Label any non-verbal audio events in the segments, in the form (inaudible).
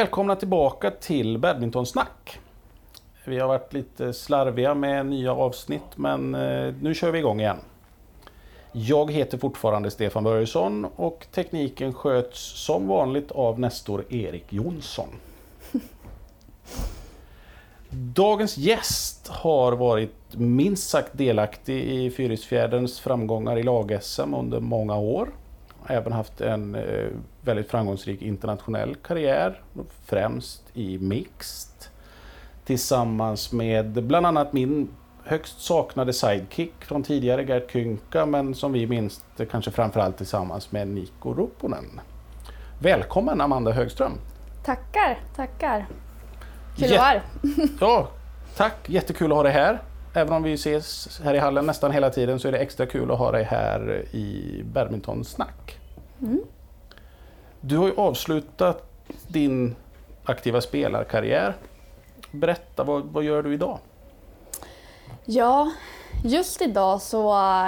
Välkomna tillbaka till Badmintonsnack. Vi har varit lite slarviga med nya avsnitt men eh, nu kör vi igång igen. Jag heter fortfarande Stefan Börjesson och tekniken sköts som vanligt av Nestor Erik Jonsson. (laughs) Dagens gäst har varit minst sagt delaktig i Fyrisfjäderns framgångar i lag-SM under många år. Även haft en eh, väldigt framgångsrik internationell karriär, främst i mixed. Tillsammans med bland annat min högst saknade sidekick från tidigare, Gert Kynka, men som vi minns kanske framförallt tillsammans med Niko Ruponen. Välkommen Amanda Högström! Tackar, tackar! Kul att vara här! Ja, tack! Jättekul att ha dig här. Även om vi ses här i hallen nästan hela tiden så är det extra kul att ha dig här i Badmintonsnack. Mm. Du har ju avslutat din aktiva spelarkarriär. Berätta, vad, vad gör du idag? Ja, just idag så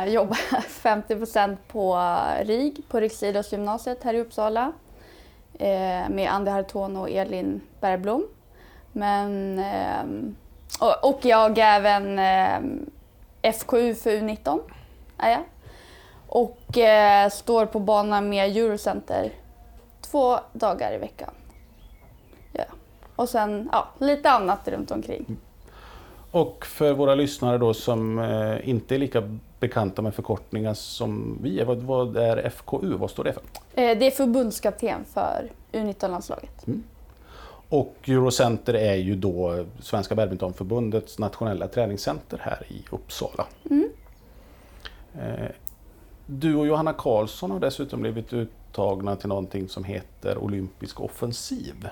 jobbar jag (laughs) 50% på RIG, på Riksidrottsgymnasiet här i Uppsala eh, med Andi Harton och Elin Bergblom. Men, ehm, och jag är även ehm, FKU för U19. Är jag. Och eh, står på banan med Eurocenter två dagar i veckan. Ja. Och sen ja, lite annat runt omkring. Och för våra lyssnare då som eh, inte är lika bekanta med förkortningar som vi är, vad, vad är FKU? Vad står det för? Eh, det är förbundskapten för U19-landslaget. Mm. Och Eurocenter är ju då Svenska Badmintonförbundets nationella träningscenter här i Uppsala. Mm. Eh, du och Johanna Karlsson har dessutom blivit uttagna till någonting som heter Olympisk offensiv.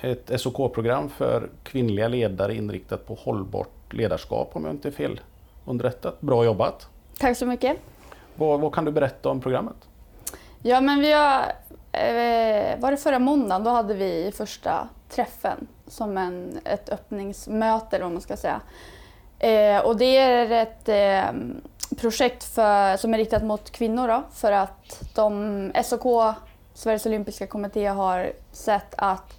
Ett SOK-program för kvinnliga ledare inriktat på hållbart ledarskap om jag inte är fel underrättat. Bra jobbat! Tack så mycket! Vad, vad kan du berätta om programmet? Ja men vi har, Eh, var det förra måndagen, då hade vi första träffen som en, ett öppningsmöte eller vad man ska säga. Eh, och det är ett eh, projekt för, som är riktat mot kvinnor då, för att de, SOK, Sveriges Olympiska Kommitté, har sett att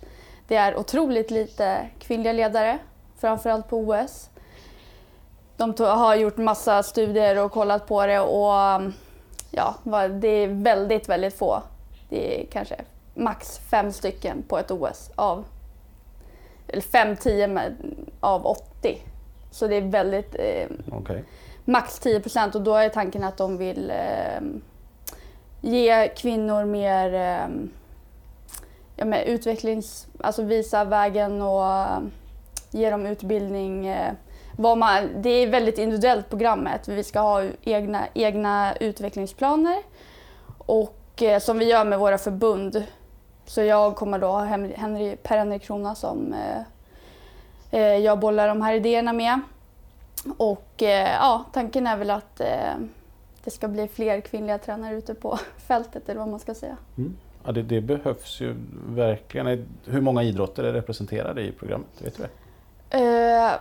det är otroligt lite kvinnliga ledare, framförallt på OS. De har gjort massa studier och kollat på det och ja, det är väldigt, väldigt få. Det är kanske max fem stycken på ett OS av eller fem, tio av 80. Så det är väldigt eh, okay max 10 procent och då är tanken att de vill eh, ge kvinnor mer eh, ja, med utvecklings, alltså visa vägen och eh, ge dem utbildning. Eh, man, det är väldigt individuellt programmet. Vi ska ha egna, egna utvecklingsplaner och eh, som vi gör med våra förbund. Så jag kommer då ha Henry, Per-Henrik Krona som eh, eh, jag bollar de här idéerna med. Och eh, ja, tanken är väl att eh, det ska bli fler kvinnliga tränare ute på (laughs) fältet eller vad man ska säga. Mm. Ja, det, det, behövs ju verkligen. Hur många idrotter är representerade i programmet? Vet du det? Eh,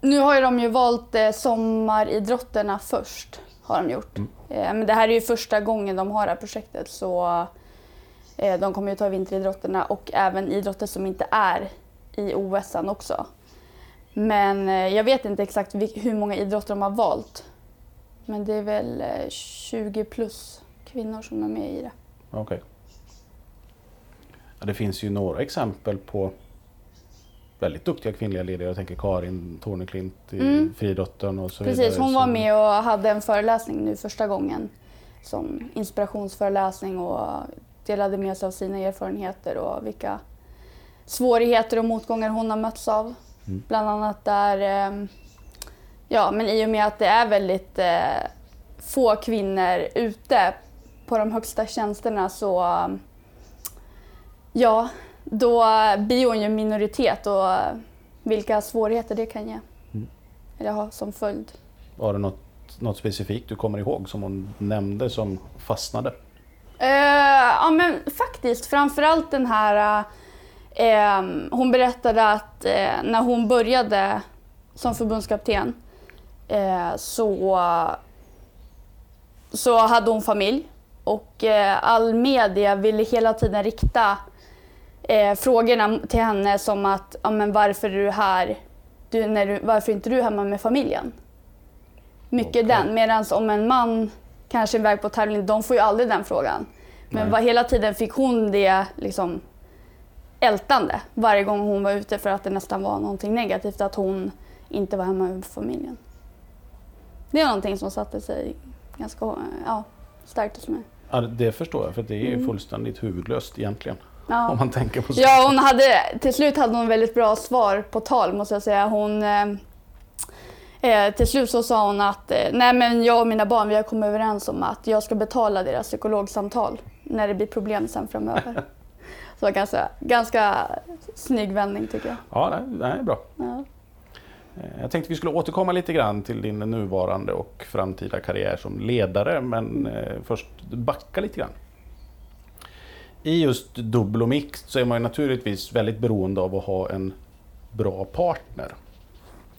nu har ju de ju valt sommaridrotterna först. Har de gjort. Mm. Eh, men det här är ju första gången de har det här projektet så eh, de kommer ju ta vinteridrotterna och även idrotter som inte är i OS också. Men eh, jag vet inte exakt hur många idrotter de har valt. Men det är väl 20 eh, plus kvinnor som är med i det. Okej. Okay. Ja, det finns ju några exempel på väldigt duktiga kvinnliga ledare. Jag tänker Karin Torneklint i mm. friidrotten och så Precis, vidare. hon var med och hade en föreläsning nu första gången som inspirationsföreläsning och delade med sig av sina erfarenheter och vilka svårigheter och motgångar hon har mötts av. Mm. Bland annat där, ehm, ja men i och med att det är väldigt eh, få kvinnor ute på de högsta tjänsterna så ja, då blir hon ju minoritet och vilka svårigheter det kan ge. Mm. Eller ha som följd. Var det något, något specifikt du kommer ihåg som hon nämnde som fastnade? Uh, ja men faktiskt framförallt den här Eh, hon berättade att eh, när hon började som förbundskapten eh, så, så hade hon familj och all media ville hela tiden rikta eh, frågorna till henne som att ja, men varför är du här? Du, när du, varför är inte du hemma med familjen? Mycket Okej. den. Medan om en man kanske är iväg på tävling, de får ju aldrig den frågan. Men var, hela tiden fick hon det liksom ältande varje gång hon var ute för att det nästan var någonting negativt att hon inte var hemma med familjen. Det är någonting som satte sig ganska ja, starkt hos mig. Ja, det förstår jag, för det är ju Mm. fullständigt huvudlöst egentligen. Ja. Om man tänker på så. Ja, hon hade, till slut hade hon väldigt bra svar på tal måste jag säga. Hon, eh, eh, till slut så sa hon att eh, nej men jag och mina barn vi har kommit överens om att jag ska betala deras psykologsamtal när det blir problem sen framöver. (laughs) så ganska, ganska snygg vändning tycker jag. Ja, det det är bra. Ja. Eh, Jag tänkte vi skulle återkomma lite grann till din nuvarande och framtida karriär som ledare, men eh, först backa lite grann. I just dubbel och mixed så är man ju naturligtvis väldigt beroende av att ha en bra partner.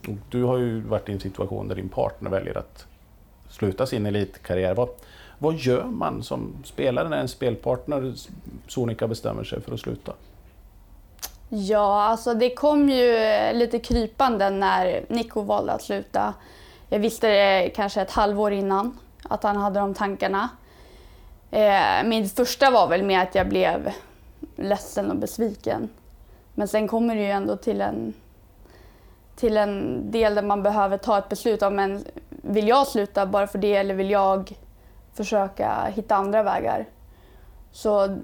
Och du har ju varit i en situation där din partner väljer att sluta sin elitkarriär. Vad, vad gör man som spelare när en spelpartner, Sonika, bestämmer sig för att sluta? Ja, alltså det kom ju lite krypande när Nico valde att sluta. Jag visste det kanske ett halvår innan, att han hade de tankarna. Eh, min första var väl med att jag blev ledsen och besviken. Men sen kommer det ju ändå till en, till en del där man behöver ta ett beslut om men vill jag sluta bara för det eller vill jag försöka hitta andra vägar? Så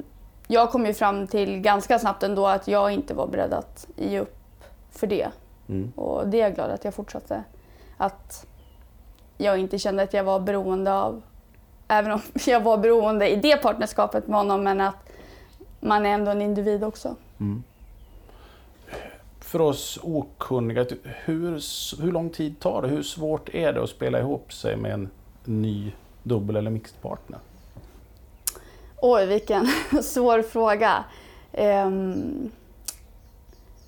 jag kom ju fram till ganska snabbt ändå att jag inte var beredd att ge upp för det. Mm. Och det är jag glad att jag fortsatte. Att jag inte kände att jag var beroende av, även om (laughs) jag var beroende i det partnerskapet med honom, men att man är ändå en individ också. Mm. För oss okunniga, hur, hur lång tid tar det? Hur svårt är det att spela ihop sig med en ny dubbel eller mixed partner? Oj, vilken (laughs) svår fråga. Ehm,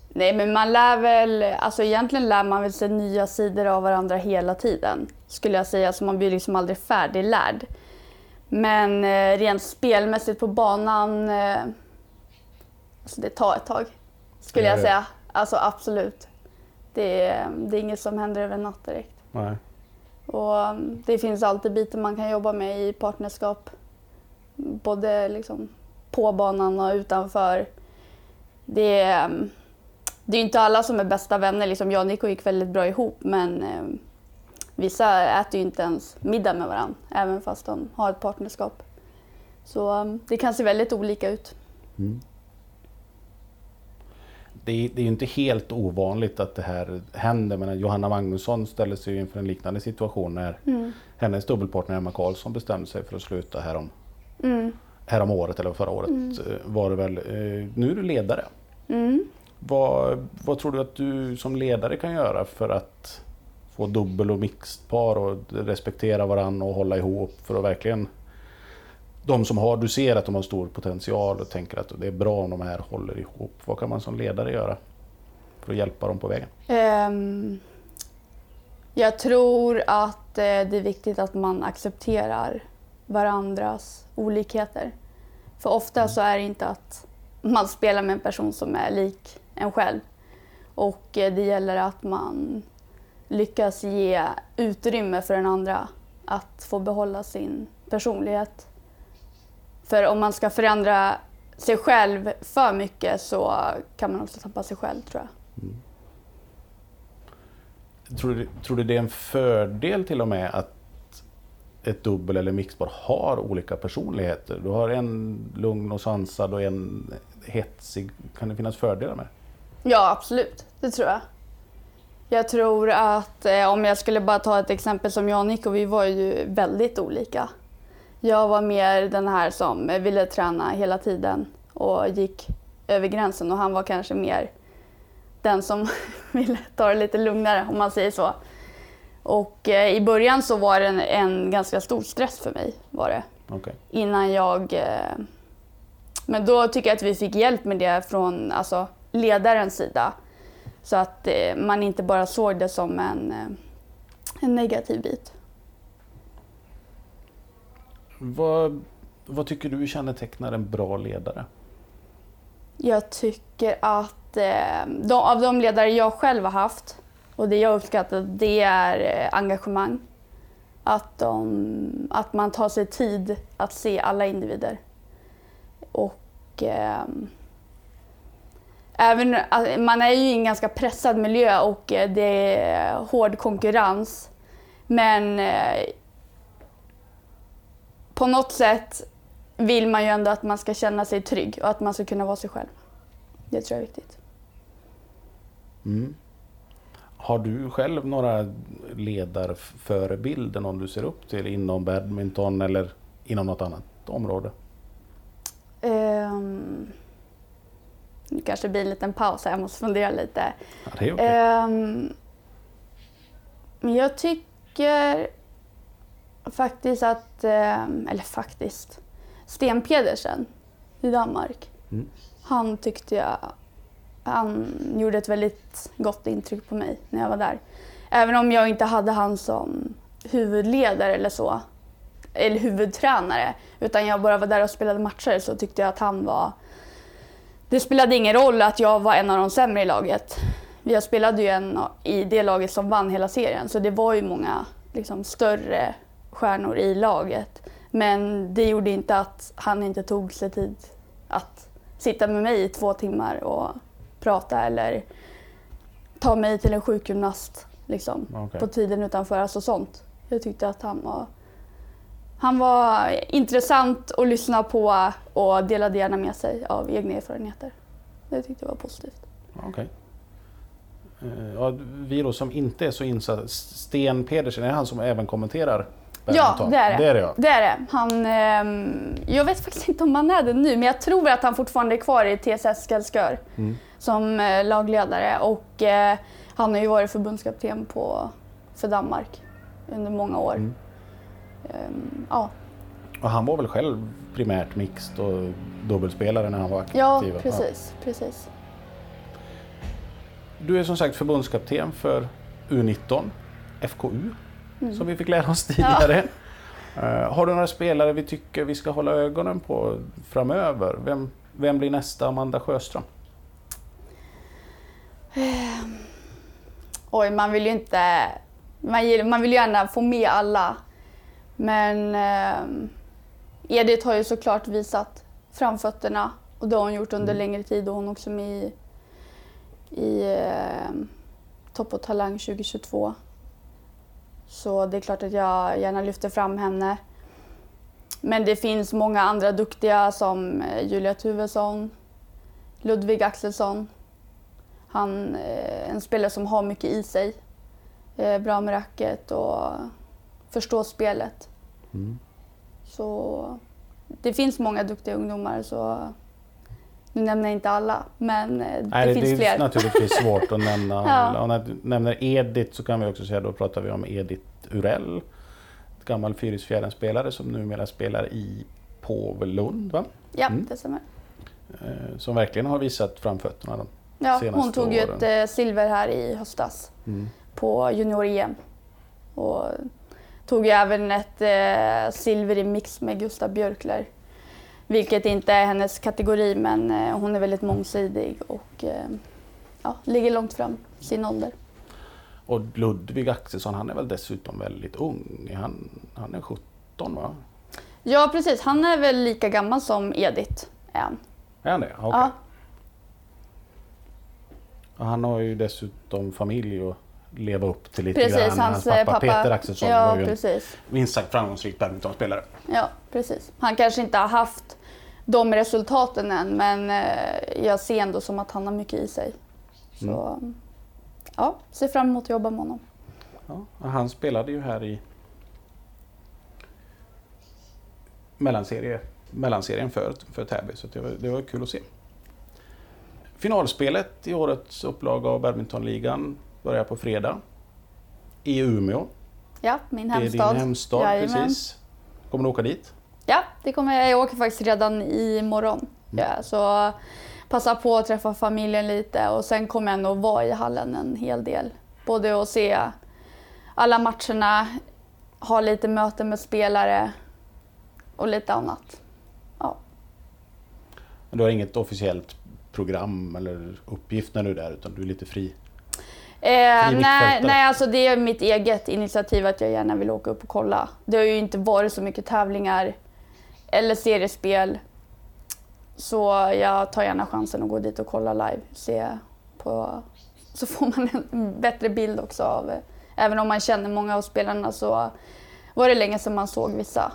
nej, men man lär väl, alltså egentligen lär man väl sig nya sidor av varandra hela tiden, skulle jag säga. Så man blir liksom aldrig färdiglärd. Men eh, rent spelmässigt på banan, eh, alltså det tar ett tag, skulle Ja, jag ja. säga. Alltså absolut. Det är, det är inget som händer över en natt direkt. Nej. Och um, det finns alltid bitar man kan jobba med i partnerskap. Både liksom på banan och utanför. Det är, um, det är inte alla som är bästa vänner. Liksom jag och Nico gick väldigt bra ihop men um, vissa äter ju inte ens middag med varandra även fast de har ett partnerskap. Så um, det kan se väldigt olika ut. Mm. Det, är, det är ju inte helt ovanligt att det här händer, men Johanna Magnusson ställde sig inför en liknande situation när hennes dubbelpartner Emma Karlsson bestämde sig för att sluta härom, Mm. härom året eller förra året eh, var det väl. Eh, Nu är du ledare. Mm. Vad, vad tror du att du som ledare kan göra för att få dubbel och mixed par och respektera varandra och hålla ihop för att verkligen de som har, du ser att de har stor potential och tänker att det är bra om de här håller ihop. Vad kan man som ledare göra för att hjälpa dem på vägen? Ehm, jag tror att eh, det är viktigt att man accepterar varandras olikheter. För ofta så är det inte att man spelar med en person som är lik en själv. Och eh, det gäller att man lyckas ge utrymme för den andra att få behålla sin personlighet. För om man ska förändra sig själv för mycket så kan man också tappa sig själv tror jag. Tror du, tror du det är en fördel till och med att ett dubbel eller mixbar har olika personligheter? Du har en lugn och sansad och en hetsig. Kan det finnas fördelar med det? Ja, absolut. Det tror jag. Jag tror att eh, om jag skulle bara ta ett exempel som jag och Nico, vi var ju väldigt olika. Jag var mer den här som ville träna hela tiden och gick över gränsen och han var kanske mer den som (laughs) ville ta det lite lugnare om man säger så. Och eh, i början så var det en, en ganska stor stress för mig var det Okej. innan jag... Eh, men då tycker jag att vi fick hjälp med det från alltså, ledarens sida. Så att eh, man inte bara såg det som en, eh, en negativ bit. Vad, vad tycker du kännetecknar en bra ledare? Jag tycker att eh, de, av de ledare jag själv har haft och det jag uppskattar det är engagemang. Att, de, att man tar sig tid att se alla individer. Och eh, även, man är ju i en ganska pressad miljö och eh, det är hård konkurrens. Men eh, på något sätt vill man ju ändå att man ska känna sig trygg och att man ska kunna vara sig själv. Det tror jag är viktigt. Mm. Har du själv några ledarförebilder, någon du ser upp till inom badminton eller inom något annat område? Um, nu kanske blir en liten paus här, jag måste fundera lite. Ja, det är okej. Um, men jag tycker faktiskt att, um, eller faktiskt, Sten Pedersen i Danmark. Mm. Han tyckte jag, han gjorde ett väldigt gott intryck på mig när jag var där. Även om jag inte hade han som huvudledare eller så, eller huvudtränare, utan jag bara var där och spelade matcher så tyckte jag att han var... Det spelade ingen roll att jag var en av de sämre i laget. Jag spelade ju en i det laget som vann hela serien, så det var ju många liksom, större stjärnor i laget. Men det gjorde inte att han inte tog sig tid att sitta med mig i två timmar och prata eller ta mig till en sjukgymnast liksom, Okej. på tiden utanför. Alltså sånt. Jag tyckte att han var, han var intressant att lyssna på och delade gärna med sig av egna erfarenheter. Det tyckte jag var positivt. Okej. Eh, Ja, vi då som inte är så insatta, Sten Pedersen, är det han som även kommenterar Ja, det är det. Det är det ja. Det är det. Han, ehm, jag vet faktiskt inte om han är det nu, men jag tror att han fortfarande är kvar i TSS Skellskör Mm. som eh, lagledare. Och eh, han har ju varit förbundskapten på, för Danmark under många år. Mm. Ehm, ja. Och han var väl själv primärt mixed och dubbelspelare när han var aktiv? ja, precis. precis. Du är som sagt förbundskapten för U19, FKU, Mm. som vi fick lära oss tidigare. Eh, har du några spelare vi tycker vi ska hålla ögonen på framöver? Vem, vem blir nästa Amanda Sjöström? Oj, man vill ju inte... Man vill ju gärna få med alla. Men eh, Edith har ju såklart visat framfötterna och det har hon gjort under Mm. längre tid och hon är också med i, i eh, Topp och Talang 2022. Så det är klart att jag gärna lyfter fram henne. Men det finns många andra duktiga som eh, Julia Tuvesson, Ludvig Axelsson. Han är en spelare som har mycket i sig. Är bra med racket och förstår spelet. Mm. Så det finns många duktiga ungdomar så nu nämner jag inte alla men eh, det Nej, det, finns det är fler. naturligtvis svårt att nämna. (laughs) Ja. alla. Och när du nämner Edith så kan vi också säga, då pratar vi om Edith Urell. Gammal Fyrisfjärden-spelare som numera spelar i Påvelund, va? Ja, Mm. det stämmer. Eh, Som verkligen har visat framfötterna. De. Ja, Senaste hon tog ju ett åren. eh, silver här i höstas Mm. på junior-EM. Och tog ju även ett eh, silver i mix med Gustav Björkler. Vilket inte är hennes kategori men eh, hon är väldigt mångsidig och eh, ja, ligger långt fram sin ålder. Och Ludvig Axelsson, han är väl dessutom väldigt ung. Han, han är 17 va? Ja precis, han är väl lika gammal som Edith är han. Är han det? Okej. Ja, Och Han har ju dessutom familj att leva upp till lite precis. grann. Hans, eh, pappa, Peter Axelsson ja, var ju en precis. minst sagt framgångsrik badmintonspelare. Ja, precis. Han kanske inte har haft de resultaten än men eh, jag ser ändå som att han har mycket i sig. Så ja, ser fram emot att jobba med honom. Ja, han spelade ju här i mellanserie, mellanserien för, för Täby, så det var, det var kul att se. Finalspelet i årets upplaga av badmintonligan börjar på fredag i Umeå. Ja, min Det är hemstad. din hemstad, Jajamän. precis. Kommer du åka dit? Ja, det kommer jag. Jag åker faktiskt redan imorgon. Ja, så passa på att träffa familjen lite och sen kommer jag nog vara i hallen en hel del. Både att se alla matcherna, ha lite möten med spelare och lite annat. Ja. Du har inget officiellt program eller uppgift när du är där utan du är lite fri? Eh, nej, nej, alltså det är mitt eget initiativ att jag gärna vill åka upp och kolla. Det har ju inte varit så mycket tävlingar eller seriespel. Så jag tar gärna chansen att gå dit och kolla live. Se på, så får man en bättre bild också av, även om man känner många av spelarna så var det länge sedan man såg vissa.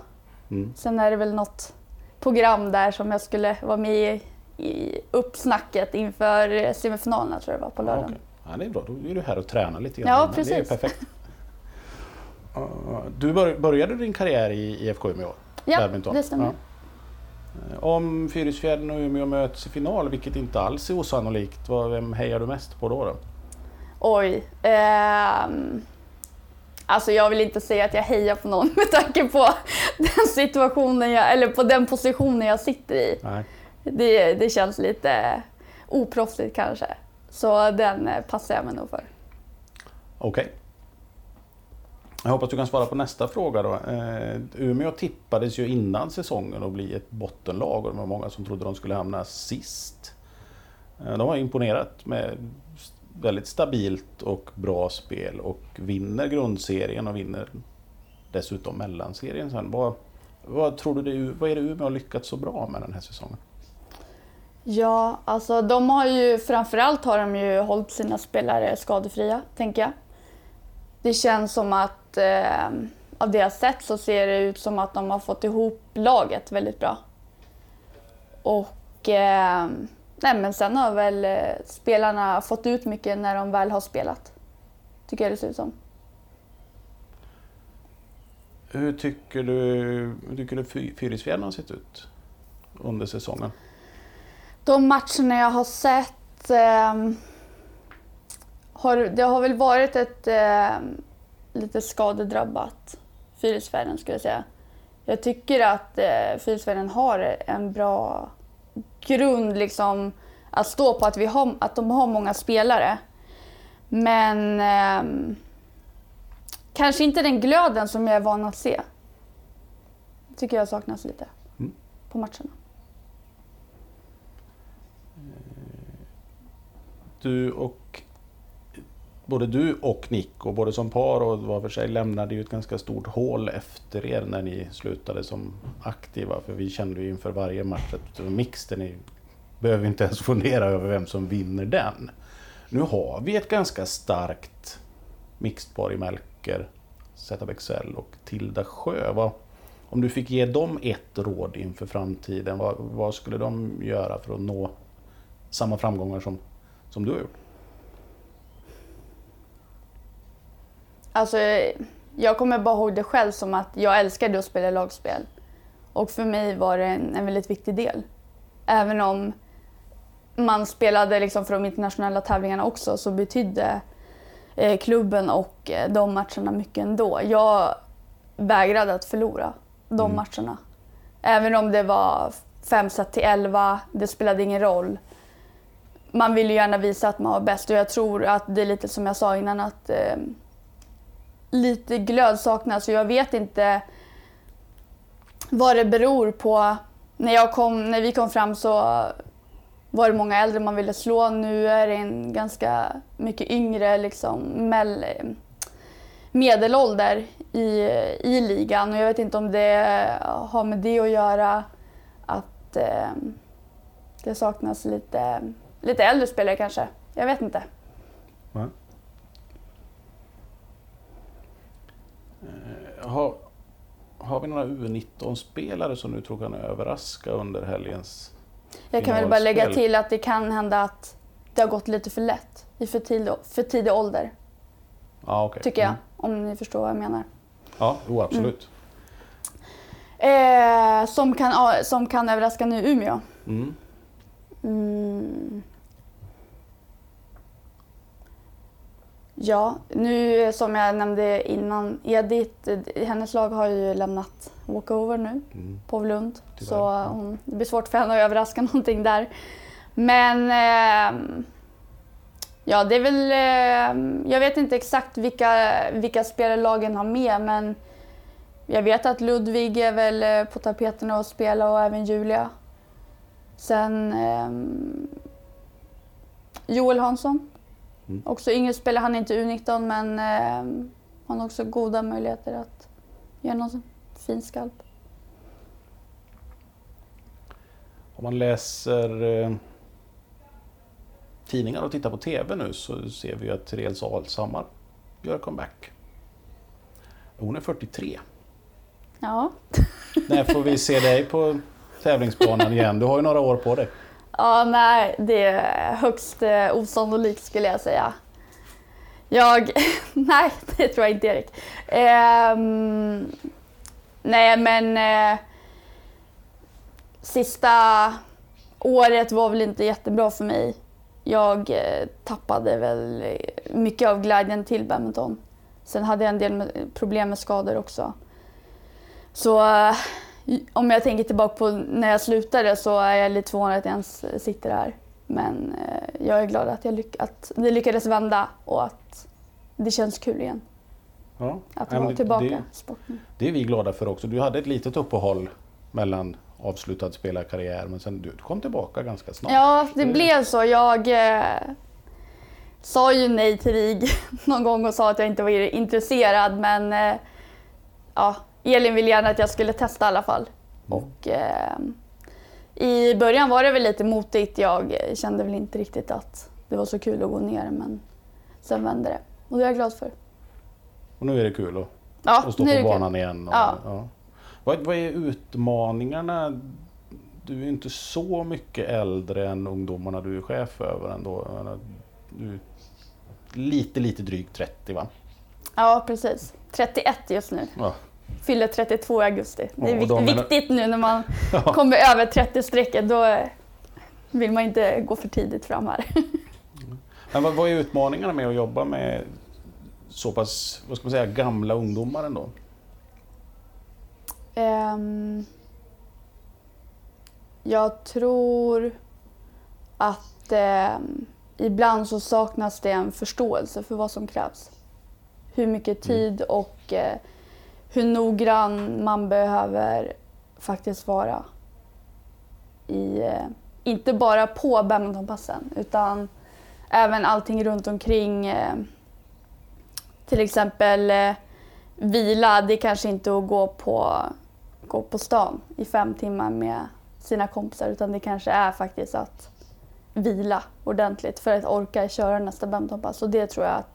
Mm. Sen är det väl något program där som jag skulle vara med i, i uppsnacket inför semifinalerna tror jag det var på lördagen. Okay. Ja, det är bra, då är du här och tränar lite grann. Ja, precis. Det är perfekt. (laughs) Du började din karriär i IFK Umeå? Ja, badminton. det stämmer. Ja. Eh, om Fyrisfjärden och Umeå möts i final, vilket inte alls är osannolikt, vem hejar du mest på då? då? Oj. Eh, alltså jag vill inte säga att jag hejar på någon (laughs) med tanke på den situationen jag, eller på den positionen jag sitter i. Det, det känns lite oproffsigt kanske. Så den eh, passar jag mig nog för. Okej. Okay. Jag hoppas du kan svara på nästa fråga då. Eh, Umeå tippades ju innan säsongen att bli ett bottenlag och det var många som trodde de skulle hamna sist. Eh, de har imponerat med väldigt stabilt och bra spel och vinner grundserien och vinner dessutom mellanserien sen. Vad, vad tror du det, vad är det Umeå har lyckats så bra med den här säsongen? Ja, alltså de har ju framförallt har de ju hållit sina spelare skadefria, tänker jag. Det känns som att eh, av det jag sett så ser det ut som att de har fått ihop laget väldigt bra. Och eh, nej, men sen har väl eh, spelarna fått ut mycket när de väl har spelat. Tycker jag det ser ut som. Hur tycker du, hur tycker du Fyrisfjällen har sett ut under säsongen? De matcherna jag har sett eh, har, det har väl varit ett eh, lite skadedrabbat Fyrisfjärden skulle jag säga. Jag tycker att eh, Fyrisfjärden har en bra grund liksom, att stå på, att, vi har, att de har många spelare. Men eh, kanske inte den glöden som jag är van att se. tycker jag saknas lite mm. på matcherna. Du och både du och Nico, både som par och var för sig, lämnade ju ett ganska stort hål efter er när ni slutade som aktiva. För vi kände ju inför varje match att mixten ni behöver inte ens fundera över vem som vinner den. Nu har vi ett ganska starkt mixedpar i Melker, Zeta Bexell och Tilda Sjö. Vad, om du fick ge dem ett råd inför framtiden, vad, vad, skulle de göra för att nå samma framgångar som, som du har gjort? Alltså, jag kommer bara ihåg det själv som att jag älskade att spela lagspel. Och för mig var det en, en väldigt viktig del. Även om man spelade liksom för de internationella tävlingarna också så betydde eh, klubben och eh, de matcherna mycket ändå. Jag vägrade att förlora de mm. matcherna. Även om det var 5 set till 11, det spelade ingen roll. Man vill ju gärna visa att man var bäst och jag tror att det är lite som jag sa innan att eh, lite glöd saknas och jag vet inte vad det beror på. När, jag kom, när vi kom fram så var det många äldre man ville slå. Nu är det en ganska mycket yngre liksom, mell, medelålder i, i ligan och jag vet inte om det har med det att göra att eh, det saknas lite, lite äldre spelare kanske. Jag vet inte. Mm. har, har vi några U19-spelare som du tror kan överraska under helgens Jag kan väl bara lägga till att det kan hända att det har gått lite för lätt i för tidig, för tidig ålder. Ja, okay. Tycker jag, mm. om ni förstår vad jag menar. Ja, jo, absolut. Mm. Eh, som, kan, som kan överraska nu Umeå. Mm. Ja, nu som jag nämnde innan, Edith, hennes lag har ju lämnat walkover nu, mm. på Lund. Så hon, det blir svårt för henne att överraska (laughs) någonting där. Men eh, ja, det är väl, eh, jag vet inte exakt vilka, vilka spelare lagen har med men jag vet att Ludvig är väl eh, på tapeten att spela och även Julia. Sen eh, Joel Hansson. Mm. Också yngre spelare, han är inte U19 men eh, han har också goda möjligheter att göra någon fin skalp. Om man läser eh, tidningar och tittar på TV nu så ser vi att Therese Alshammar gör comeback. Hon är 43. Ja. När får vi se dig på tävlingsbanan igen? Du har ju några år på dig. Ja, nej, det är högst eh, osannolikt skulle jag säga. Jag... (laughs) nej, det tror jag inte Erik. Ehm, nej, men... Eh, sista året var väl inte jättebra för mig. Jag eh, tappade väl eh, mycket av glädjen till badminton. Sen hade jag en del med, problem med skador också. Så eh, om jag tänker tillbaka på när jag slutade så är jag lite förvånad att jag ens sitter här. Men eh, jag är glad att, jag lyck att det lyckades vända och att det känns kul igen Ja. att vara tillbaka Det, sporten. det är vi glada för också. Du hade ett litet uppehåll mellan avslutad spelarkarriär men sen du kom tillbaka ganska snart. Ja, det Det- blev så. Jag eh, sa ju nej till RIG (laughs) någon gång och sa att jag inte var intresserad men eh, ja, Elin ville gärna att jag skulle testa i alla fall. Mm. Och, eh, I början var det väl lite motigt. Jag kände väl inte riktigt att det var så kul att gå ner men sen vände det. Och det är jag glad för. Och nu är det kul att, Ja, att stå på kul. banan igen. Och, Ja. ja. Vad, vad är utmaningarna? Du är inte så mycket äldre än ungdomarna du är chef över ändå. Du är lite, lite drygt 30 va? Ja, precis. 31 just nu. Ja. Fyller 32 i augusti. Det är de är- viktigt nu när man (laughs) Ja. kommer över 30-strecket. Då vill man inte gå för tidigt fram här. (laughs) Men vad, vad är utmaningarna med att jobba med så pass, vad ska man säga, gamla ungdomar ändå? Ehm, jag tror att ehm, ibland så saknas det en förståelse för vad som krävs. Hur mycket tid och eh, hur noggrann man behöver faktiskt vara. I, eh, inte bara på badmintonpassen utan även allting runt omkring. Eh, till exempel eh, vila, det är kanske inte att gå på, gå på stan i fem timmar med sina kompisar utan det kanske är faktiskt att vila ordentligt för att orka köra nästa badmintonpass och det tror jag att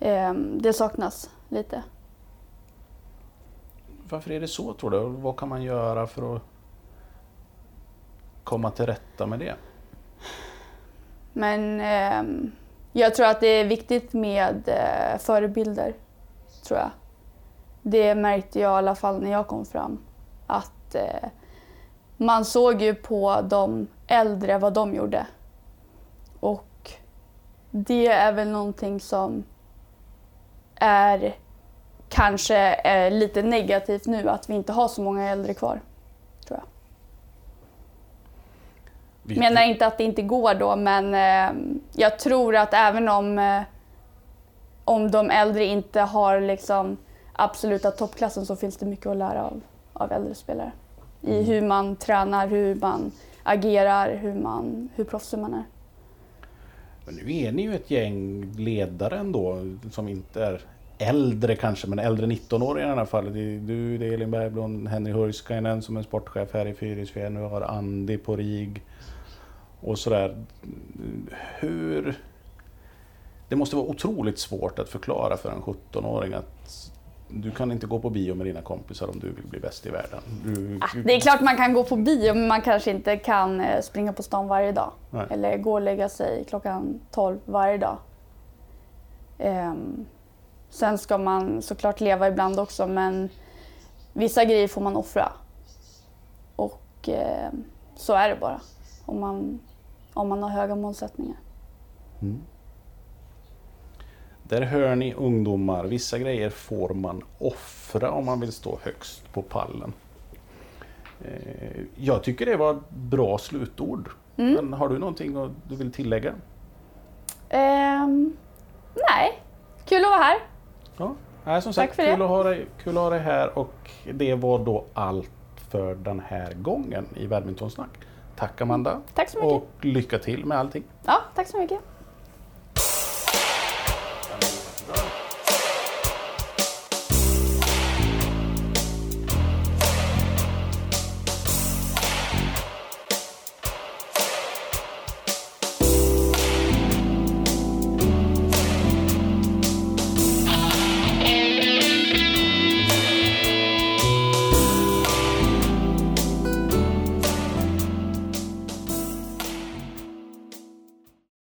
eh, det saknas lite. Varför är det så tror du? Vad kan man göra för att komma till rätta med det? Men eh, jag tror att det är viktigt med eh, förebilder, tror jag. Det märkte jag i alla fall när jag kom fram. Att eh, man såg ju på de äldre vad de gjorde. Och det är väl någonting som är kanske är lite negativt nu, att vi inte har så många äldre kvar. Tror jag. Vi- menar inte att det inte går då, men eh, jag tror att även om, eh, om de äldre inte har liksom absoluta toppklassen så finns det mycket att lära av, av äldre spelare. I Mm. hur man tränar, hur man agerar, hur, man, hur proffsig man är. Men nu är ni ju ett gäng ledare ändå som inte är äldre kanske, men äldre 19-åringar i alla fall. Det är du, det är Elin Bergblom, Henry Hurskainen som är sportchef här i Fyrisfjäll. Nu har Andi på RIG och sådär. Hur... Det måste vara otroligt svårt att förklara för en 17-åring att du kan inte gå på bio med dina kompisar om du vill bli bäst i världen. Du, Ah, Det är klart man kan gå på bio men man kanske inte kan eh, springa på stan varje dag. Nej. Eller gå och lägga sig klockan 12 varje dag. Ehm, sen ska man såklart leva ibland också men vissa grejer får man offra. Och ehm, så är det bara. Om man, om man har höga målsättningar. Mm. Där hör ni ungdomar, vissa grejer får man offra om man vill stå högst på pallen. Eh, Jag tycker det var bra slutord. Mm. Men har du någonting du vill tillägga? Ehm, nej, kul att vara här. Ja. Nej, som Tack sagt, för kul det. att, ha dig, kul att ha dig här och det var då allt för den här gången i Badmintonsnack. Tack Amanda Tack så mycket. och lycka till med allting. Ja, tack så mycket.